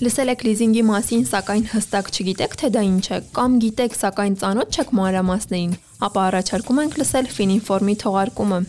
Լսել եք լիզինգի մասին, սակայն հստակ չգիտեք, թե դա ինչ է, կամ գիտեք, սակայն ծանոթ չեք մանրամասներին, ապա առաջարկում ենք լսել Fininform-ի թողարկումը։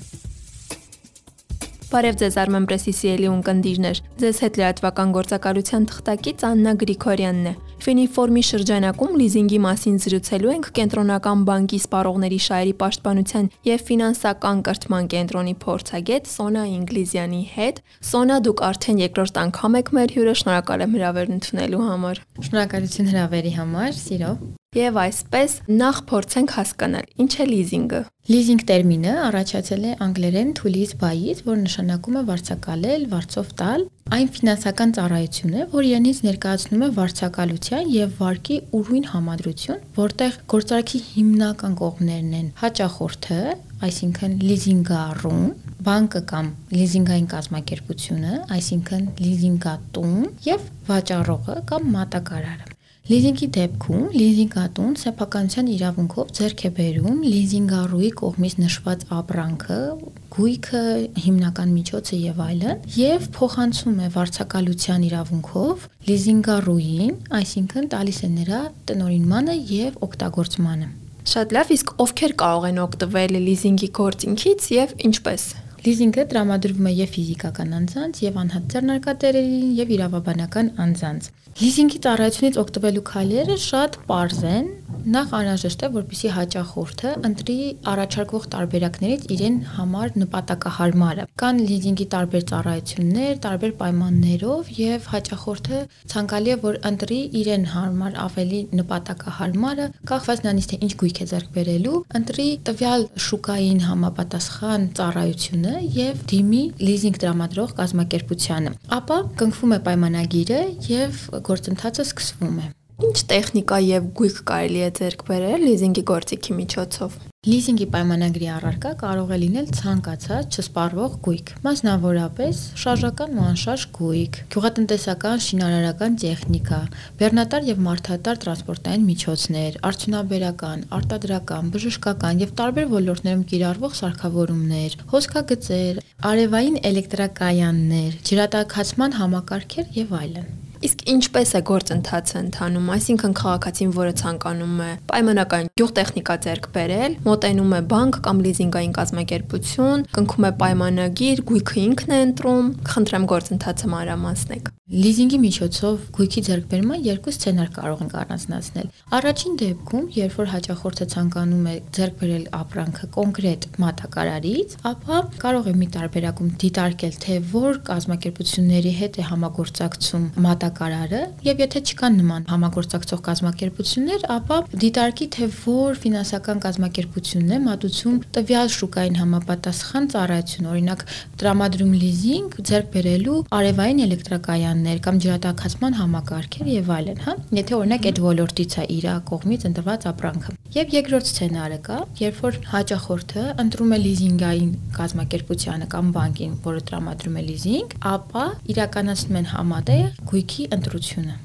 Բարև ձեզ Armen Press-ի սիրելի ունկնդիրներ։ Ձեզ հետ լրատվական գործակալության թղթակից Աննա Գրիգորյանն է։ Ֆինիֆորմի շրջանակում լիզինգի մասին զրուցելու ենք Կենտրոնական բանկի սպառողների շահերի պաշտպանության եւ ֆինանսական կրթման կենտրոնի փորձագետ Սոնա Ինգլիզյանի հետ։ Սոնա, դուք արդեն երկրորդ անգամ եք մեր հյուրը, շնորհակալ եմ հրավերն ընդունելու համար։ Շնորհակալություն հրավերի համար, սիրով։ Եվ այսպես նախ փորձենք հասկանալ ինչ է լիզինգը։ Լիզինգ տերմինը առաջացել է անգլերեն to lease buy-ից, որը նշանակում է վարձակալել, վարձով տալ։ Այն ֆինանսական ծառայություն է, որ իրենից ներկայացնում է վարձակալության եւ վարկի ուրույն համադրություն, որտեղ գործարքի հիմնական կողմներն են հաճախորդը, այսինքն լիզինգառուն, բանկը կամ լիզինգային կազմակերպությունը, այսինքն լիզինգատուն եւ վաճառողը կամ մատակարարը։ Լիզինգի դեպքում լիզինգատուն սեփականության իրավունքով ձեռք է բերում լիզինգառուի կողմից նշված ապրանքը, գույքը, հիմնական միջոցը եւ այլն, եւ փոխանցում է վարձակալության իրավունքով լիզինգառուին, այսինքն տալիս է նրա տնօրինմանը եւ օգտագործմանը։ Շատ լավ, իսկ ովքեր կարող են օգտվել լիզինգի գործինքից եւ ինչպես։ Լիզինգը տրամադրվում է եւ ֆիզիկական անձանց, եւ անհատ ձեռնարկատերերին, եւ իրավաբանական անձանց։ Լիզինգի ծառայությունից օգտվելու քայլերը շատ པարզ են։ Նախ անհրաժեշտ է, որպեսզի հաճախորդը ընտրի առաջարկվող տարբերակներից իրեն համար նպատակահարմարը։ Կան լիզինգի տարբեր ծառայություններ, տարբեր պայմաններով եւ հաճախորդը ցանկալի է, որ ընտրի իրեն հարմար ավելի նպատակահարմարը, կախված նրանից թե ինչ գույք է ձեռք բերելու, ընտրի տվյալ շուկային համապատասխան ծառայությունը եւ դիմի լիզինգ տրամադրող կազմակերպությանը։ Ապա կնքվում է պայմանագիրը եւ գործընթացը սկսվում է։ Ինչ տեխնիկա եւ գույք կարելի է ձեռք բերել լիզինգի գործիքի միջոցով։ Լիզինգի պայմանագրի առարկա կարող է լինել ցանկացած չսպառվող գույք, մասնավորապես շարժական ու անշարժ գույք, գյուղատնտեսական շինարարական տեխնիկա, բեռնատար եւ մարդատար տրանսպորտային միջոցներ, արդյունաբերական, արտադրական, բժշկական եւ տարբեր ոլորտներում կիրառվող սարքավորումներ, հոսքագծեր, արևային էլեկտրակայաններ, ջրատաքացման համակարգեր եւ այլն։ Իսկ ինչպես է գործընթացը ընթանում, այսինքն քաղաքացին, որը ցանկանում է պայմանական գյուղտեխնիկա ձեռք բերել, մոտենում է բանկ կամ լիզինգային կազմակերպություն, կնքում է պայմանագիր, գույքը ինքն է ընտրում, խնդրեմ գործընթացը մանրամասնեք։ Լիզինգի միջոցով գույքի ձեռքբերման երկու սցենար կարող ենք առանձնացնել։ Առաջին դեպքում, երբ որ հաճախորդը ցանկանում է ձեռք բերել ապրանքը կոնկրետ մատակարարից, ապա կարող է մի տարբերակում դիտարկել, թե որ կազմակերպությունների հետ է համագործակցում մատակարարը, եւ եթե չկան նման համագործակցող կազմակերպություններ, ապա դիտարկի, թե որ ֆինանսական կազմակերպությունն է մատուցում տվյալ շուկային համապատասխան ծառայություն, օրինակ տրամադրում լիզինգ ձեռք բերելու արևային էլեկտրակայան պայմաններ կամ ջրատաքացման համակարգեր եւ այլն, հա։ Եթե օրինակ այդ ոլորտից է իր կողմից ընտրված ապրանքը։ Եվ երկրորդ սցենարը կա, երբ որ հաճախորդը ընտրում է լիզինգային կազմակերպությանը կամ բանկին, որը տրամադրում է լիզինգ, ապա իրականացնում են համատեղ գույքի ընտրությունը։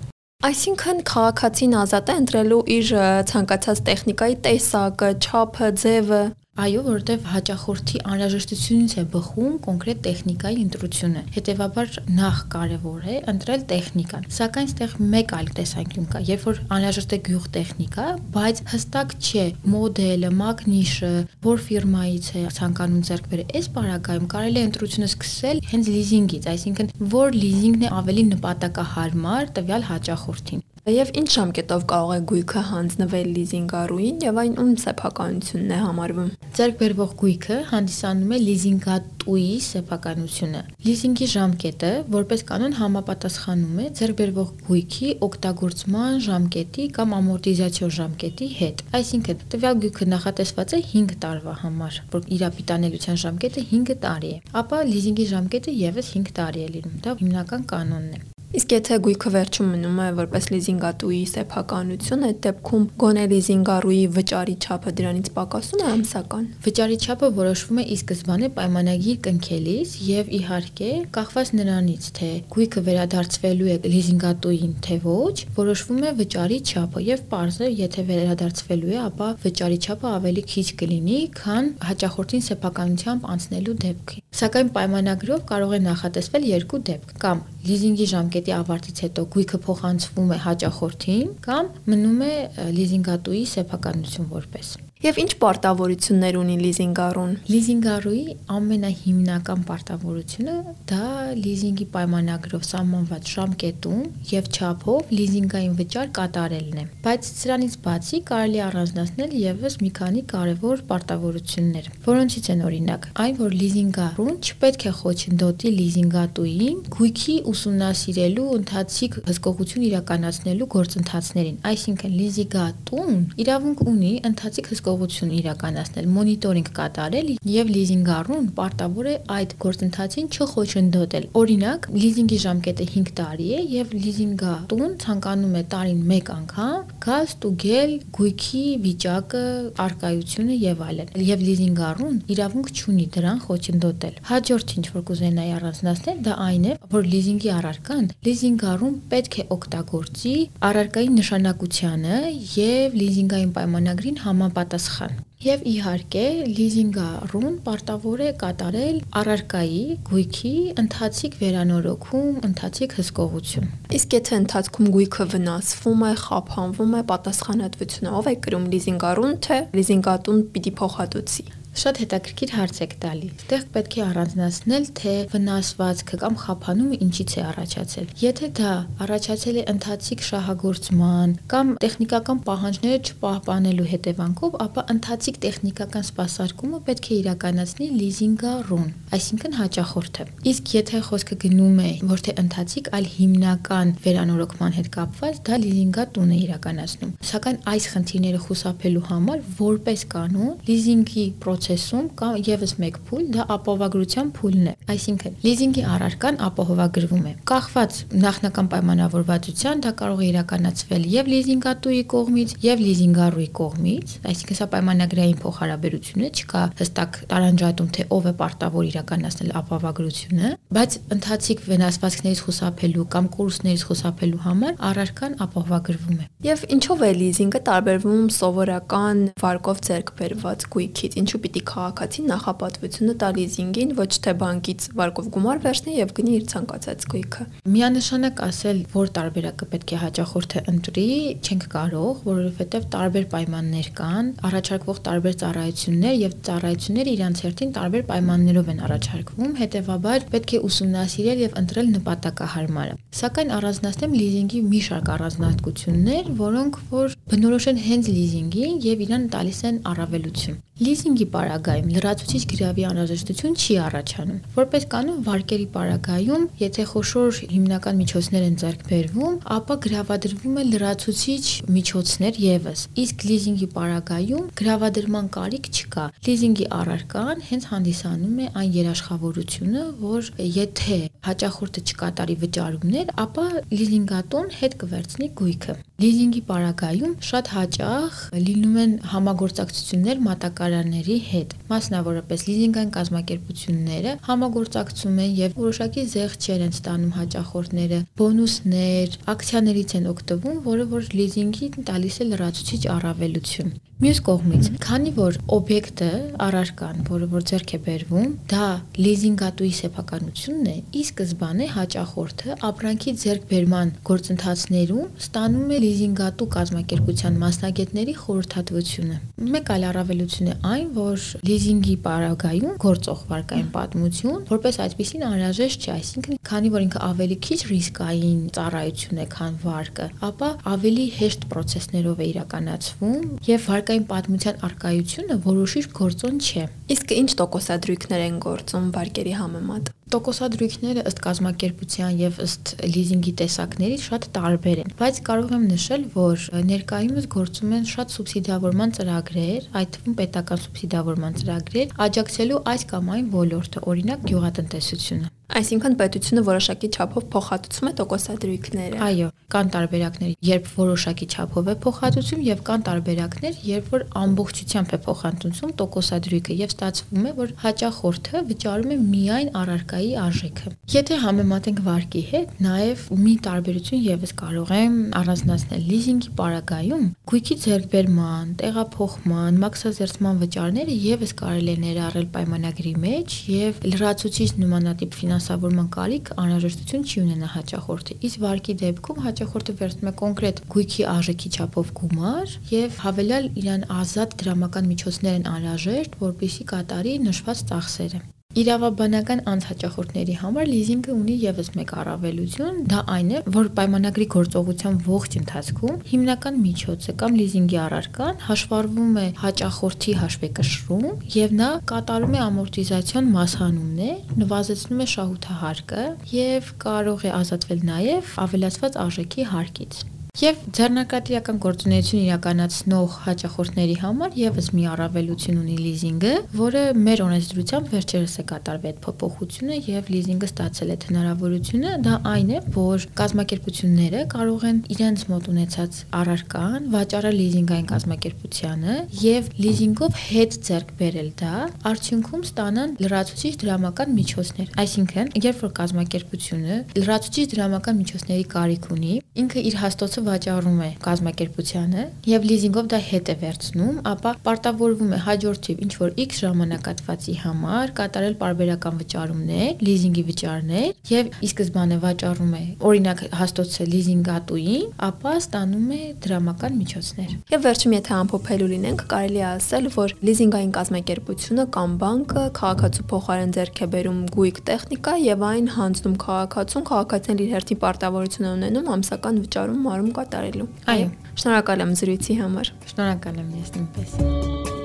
Այսինքն քաղաքացին ազատ է ընտրելու իր ցանկացած տեխնիկայի տեսակը, չափը, ձևը։ Այո, որովհետև հաճախորդի անհրաժեշտությունից է բխում կոնկրետ տեխնիկայի ընտրությունը։ Հետևաբար նախ կարևոր է ընտրել տեխնիկան։ Սակայն այստեղ մեկ այլ տեսանկյուն կա, երբ որ անհրաժեշտ է գյուղ տեխնիկա, բայց հստակ չէ մոդելը, մագնիշը, որ ֆիրմայից է ցանկանում ձեռք բերել։ Այս պարագայում կարելի է ընտրությունը սկսել հենց լիզինգից, այսինքն որ լիզինգն է ավելի նպատակահարմար տվյալ հաճախորդին։ Եվ ինչ ժամկետով կարող է գույքը հանձնվել լիզինգառուին եւ այն ում սեփականությունն է համարվում։ Ձեռք բերվող գույքը հանդիսանում է լիզինգատուի սեփականությունը։ Լիզինգի ժամկետը որպես կանոն համապատասխանում է ձեռք բերվող գույքի օգտագործման ժամկետի կամ ամորտիզացիոն ժամկետի հետ։ Այսինքն տվյալ գույքը նախատեսված է 5 տարվա համար, որ իրապիտանելիության ժամկետը 5 տարի է։ Ապա լիզինգի ժամկետը եւս 5 տարի է լինում։ Դա հիմնական կանոնն է։ Իսկ եթե գույքը վերջում մնում է որպես լիզինգատուի սեփականություն, այդ դեպքում գոնե լիզինգառուի վճարի չափը դրանից պակասում է ամսական։ Վճարի չափը որոշվում է ի սկզբանե պայմանագիր կնքելիս եւ իհարկե կախված նրանից, թե գույքը վերադարձվելու է լիզինգատուին թե ոչ, որոշվում է վճարի չափը եւ parze, եթե վերադարձվելու է, ապա վճարի չափը ավելի քիչ կլինի, քան հաճախորդին սեփականությամբ անցնելու դեպքի։ Սակայն պայմանագրով կարող է նախատեսվել երկու դեպք՝ կամ լիզինգի ժամկետի ավարտից հետո գույքը փոխանցվում է հաճախորդին կամ մնում է լիզինգատուի սեփականություն որպես Եվ ինչ պարտավորություններ ունի լիզինգառուն։ Լիզինգառուի ամենահիմնական պարտավորությունը դա լիզինգի պայմանագրով սահմանված ժամկետում եւ չափով լիզինգային վճար կատարելն է։ Բայց սրանից բացի կարելի առանձնացնել եւս մի քանի կարևոր պարտավորություններ, որոնցից են օրինակ այն, որ լիզինգառուն չպետք է խոչընդոտի լիզինգատուին գույքի ուսումնասիրելու ընթացիկ հսկողություն իրականացնելու գործընթացներին։ Այսինքն լիզինգատուն իրավունք ունի ընթացիկ հսկողություն հսկողություն իրականացնել, մոնիտորինգ կատարել եւ լիզինգառուն պարտավոր է այդ գործընթացին չխոչընդոտել։ Օրինակ, լիզինգի ժամկետը 5 տարի է եւ լիզինգատուն ցանկանում է տարին 1 անգամ գալ ստուգել գույքի վիճակը, արկայությունը եւ այլն։ Եվ լիզինգառուն իրավունք չունի դրան խոչընդոտել։ Հաջորդ ինչ որ կուզենայի առանձնացնել, դա այն է, որ լիզինգի առարկան լիզինգառուն պետք է օգտագործի առարկայի նշանակությանը եւ լիզինգային պայմանագրին համապատասխան համապատասխան։ Եվ իհարկե, լիզինգառուն պարտավոր է կատարել առարկայի գույքի ընթացիկ վերանորոգում, ընթացիկ հսկողություն։ Իսկ եթե ընթացքում գույքը վնասվում է, խափանվում է, պատասխանատվությունը ով է կրում լիզինգառուն, թե լիզինգատուն պիտի փոխհատուցի։ Շատ հետաքրքիր հարց եք տալի։ Այդտեղ պետք է առանձնացնել, թե վնասվածքը կամ խափանումը ինչից է առաջացել։ Եթե դա առաջացել է ընթացիկ շահագործման կամ տեխնիկական պահանջները չպահպանելու հետևանքով, ապա ընթացիկ տեխնիկական սպասարկումը պետք է իրականացնի լիզինգառուն, այսինքն հաճախորդը։ Իսկ եթե խոսքը գնում է ոչ թե ընթացիկ, այլ հիմնական վերանորոգման հետ կապված, դա լիզինգատուն է իրականացնում։ Սակայն այս խնդիրները խուսափելու համար որպես կանոն լիզինգի պրոցեսը process-ում կա եւս մեկ փուլ, դա ապահովագրության փուլն է։ Այսինքն, լիզինգի առարկան ապահովագրվում է։ Կախված նախնական պայմանավորվածության դա կարող է իրականացվել եւ լիզինգատուի կողմից, եւ լիզինգառուի կողմից, այսինքն սա պայմանագրային փոխհարաբերություն է, չկա հստակ տարանջատում, թե ով է պարտավոր իրականացնել ապահովագրությունը, բայց ընթացիկ վնասվածքներից խուսափելու կամ կորուստներից խուսափելու համար առարկան ապահովագրվում է։ Եվ ինչով է լիզինգը տարբերվում սովորական վարկով ձեռք բերված գույքից։ Ինչու պիտի քաղաքացին նախապատվությունը տա լիզինգին, ոչ թե բանկից վարկով գումար վերցնի եւ գնի իր ցանկացած գույքը։ Միանշանակ ասել, որ տարբերակը պետք է հաճախորդը ընտրի, չենք կարող, որովհետեւ տարբեր պայմաններ կան, առաջարկվող տարբեր ծառայություններ եւ ծառայությունները իրանց հերթին տարբեր պայմաններով են առաջարկվում, հետեւաբար պետք է ուսումնասիրել եւ ընտրել նպատակահարմարը։ Սակայն առանձնացնեմ լիզինգի մի շարք առանձնահատկություններ, որոնք որ բնորոշ են հենց լիզինգին եւ իրան տալիս են առավելություն։ Լիզինգի պարագայում լրացուցիչ գրավի անհրաժեշտություն չի առաջանում։ Որպես կանոն վարկերի պարագայում, եթե խոշոր հիմնական միջոցներ են ձեռք բերվում, ապա գրավադրվում է լրացուցիչ միջոցներ եւս։ Իսկ լիզինգի պարագայում գրավադրման կարիք չկա։ Լիզինգի առարկան հենց հանդիսանում է այն երաշխավորությունը, որ եթե հաճախորդը չկատարի վճարումներ, ապա լիզինգատուն հետ կվերցնի գույքը։ Լիզինգի պարագայում շատ հաճախ լինում են համագործակցություններ մատակարարների հետ։ Մասնավորապես լիզինգային կազմակերպությունները համագործակցում են եւ որոշակի զեղչեր են ստանում հաճախորդները, բոնուսներ, ակցիաներից են օգտվում, որը որ լիզինգին տալիս է լրացուցիչ առավելություն։ Մյուս կողմից, քանի որ օբյեկտը առարկան, որը որ ձեռք է բերվում, դա լիզինգատուի սեփականությունն է, ի սկզբանե հաճախորդը ապրանքի ձեռքբերման գործընթացներում ստանում է լիզինգատու կազմակերպության մասնագետների խորհրդատվությունը։ Մեկ այլ առավելություն է այն, որ լիզինգի պարագայում գործող վարկային պատմություն որպես այդպեսին անհրաժեշտ չէ, այսինքն քանի որ ինքը ավելի քիչ ռիսկային ծառայություն է, քան վարկը, ապա ավելի հեշտ process-ներով է իրականացվում եւ վարկ վարկային պատմության արկայությունը որոշիչ գործոն չէ։ Իսկ ինչ տոկոսադրույքներ են գործում վարկերի համեմատ։ Տոկոսադրույքները ըստ կազմակերպության եւ ըստ լիզինգի տեսակների շատ տարբեր են, բայց կարող եմ նշել, որ ներկայումս գործում են շատ սուբսիդավորման ծրագրեր, այդ թվում պետական սուբսիդավորման ծրագրեր, աջակցելու այս կամ այն ոլորտը, օրինակ գյուղատնտեսությունը։ Այսինքն պետությունը որոշակի չափով փոխհատուցում է տոկոսադրույքները։ Այո, կան տարբերակներ, երբ որոշակի չափով է փոխհատուցում եւ կան տարբերակներ, երբ որ ամբողջությամբ է փոխհատուցում տոկոսադրույքը եւ ստացվում է, որ հաճախորդը վճարում է միայն առարկայի արժեքը։ Եթե համեմատենք վարկի հետ, նաեւ մի տարբերություն եւս կարող եմ առանձնացնել լիզինգի պարագայում գույքի ձեռքբերման, տեղափոխման, մաքսազերծման վճարները եւս կարելի է ներառել պայմանագրի մեջ եւ լրացուցիչ նմանատիպ ֆինանս ֆինանսավորման կարիք անհրաժեշտություն չի ունենա հաճախորդը։ Իսկ վարկի դեպքում հաճախորդը վերցնում է կոնկրետ գույքի արժեքի չափով գումար եւ հավելյալ իրան ազատ դրամական միջոցներ են անհրաժեշտ, որպեսզի կատարի նշված ծախսերը։ Իրավաբանական անհաճախորդների համար լիզինգը ունի եւս մեկ առավելություն, դա այն է, որ պայմանագրի գործողության ողջ ընթացքում հիմնական միջոցը կամ լիզինգի առարկան հաշվառվում է հաճախորդի հաշվեկշռում եւ նա կատարում է ամորտիզացիոն մասհանումներ, նվազեցնում է շահութահարկը եւ կարող է ազատվել նաեւ ավելացված արժեքի հարկից։ Եվ ձեռնարկատիրական գործունեություն իրականացնող հաճախորդների համար եւս մի առավելություն ունի լիզինգը, որը մեր օրենսդրությամբ վերջերս է կատարվել այդ փոփոխությունը եւ լիզինգը ստացել է հնարավորությունը, դա այն է, որ կազմակերպությունները կարող են իրենց մոտ ունեցած առարկան վաճառել լիզինգային կազմակերպությանը եւ լիզինգով հետ ձեռք բերել դա, արդյունքում ստանան լրացուցիչ դրամական միջոցներ։ Այսինքն, երբ որ կազմակերպությունը լրացուցիչ դրամական միջոցների կարիք ունի, ինքը իր հաստոցը վաճառում է կազմակերպությանը եւ լիզինգով դա հետ է վերցնում, ապա պարտավորվում է հաջորդիվ ինչ որ X ժամանակատվածի համար կատարել պարբերական վճարումներ, լիզինգի վճարներ եւ ի սկզբանե վաճառում է օրինակ հաստոցը լիզինգատուին, ապա ստանում է դրամական միջոցներ։ Եվ վերջում եթե ամփոփելու լինենք, կարելի է ասել, որ լիզինգային կազմակերպությունը կամ բանկը քաղաքացու փոխարեն ձեռք է բերում գույք տեխնիկա եւ այն հանձնում քաղաքացուն, քաղաքացին իր հերթի պարտավորություն ունենում ամսական վճարում մարում կատարելու։ Այո։ Շնորհակալ եմ զրույցի համար։ Շնորհակալ եմ ես նույնպես։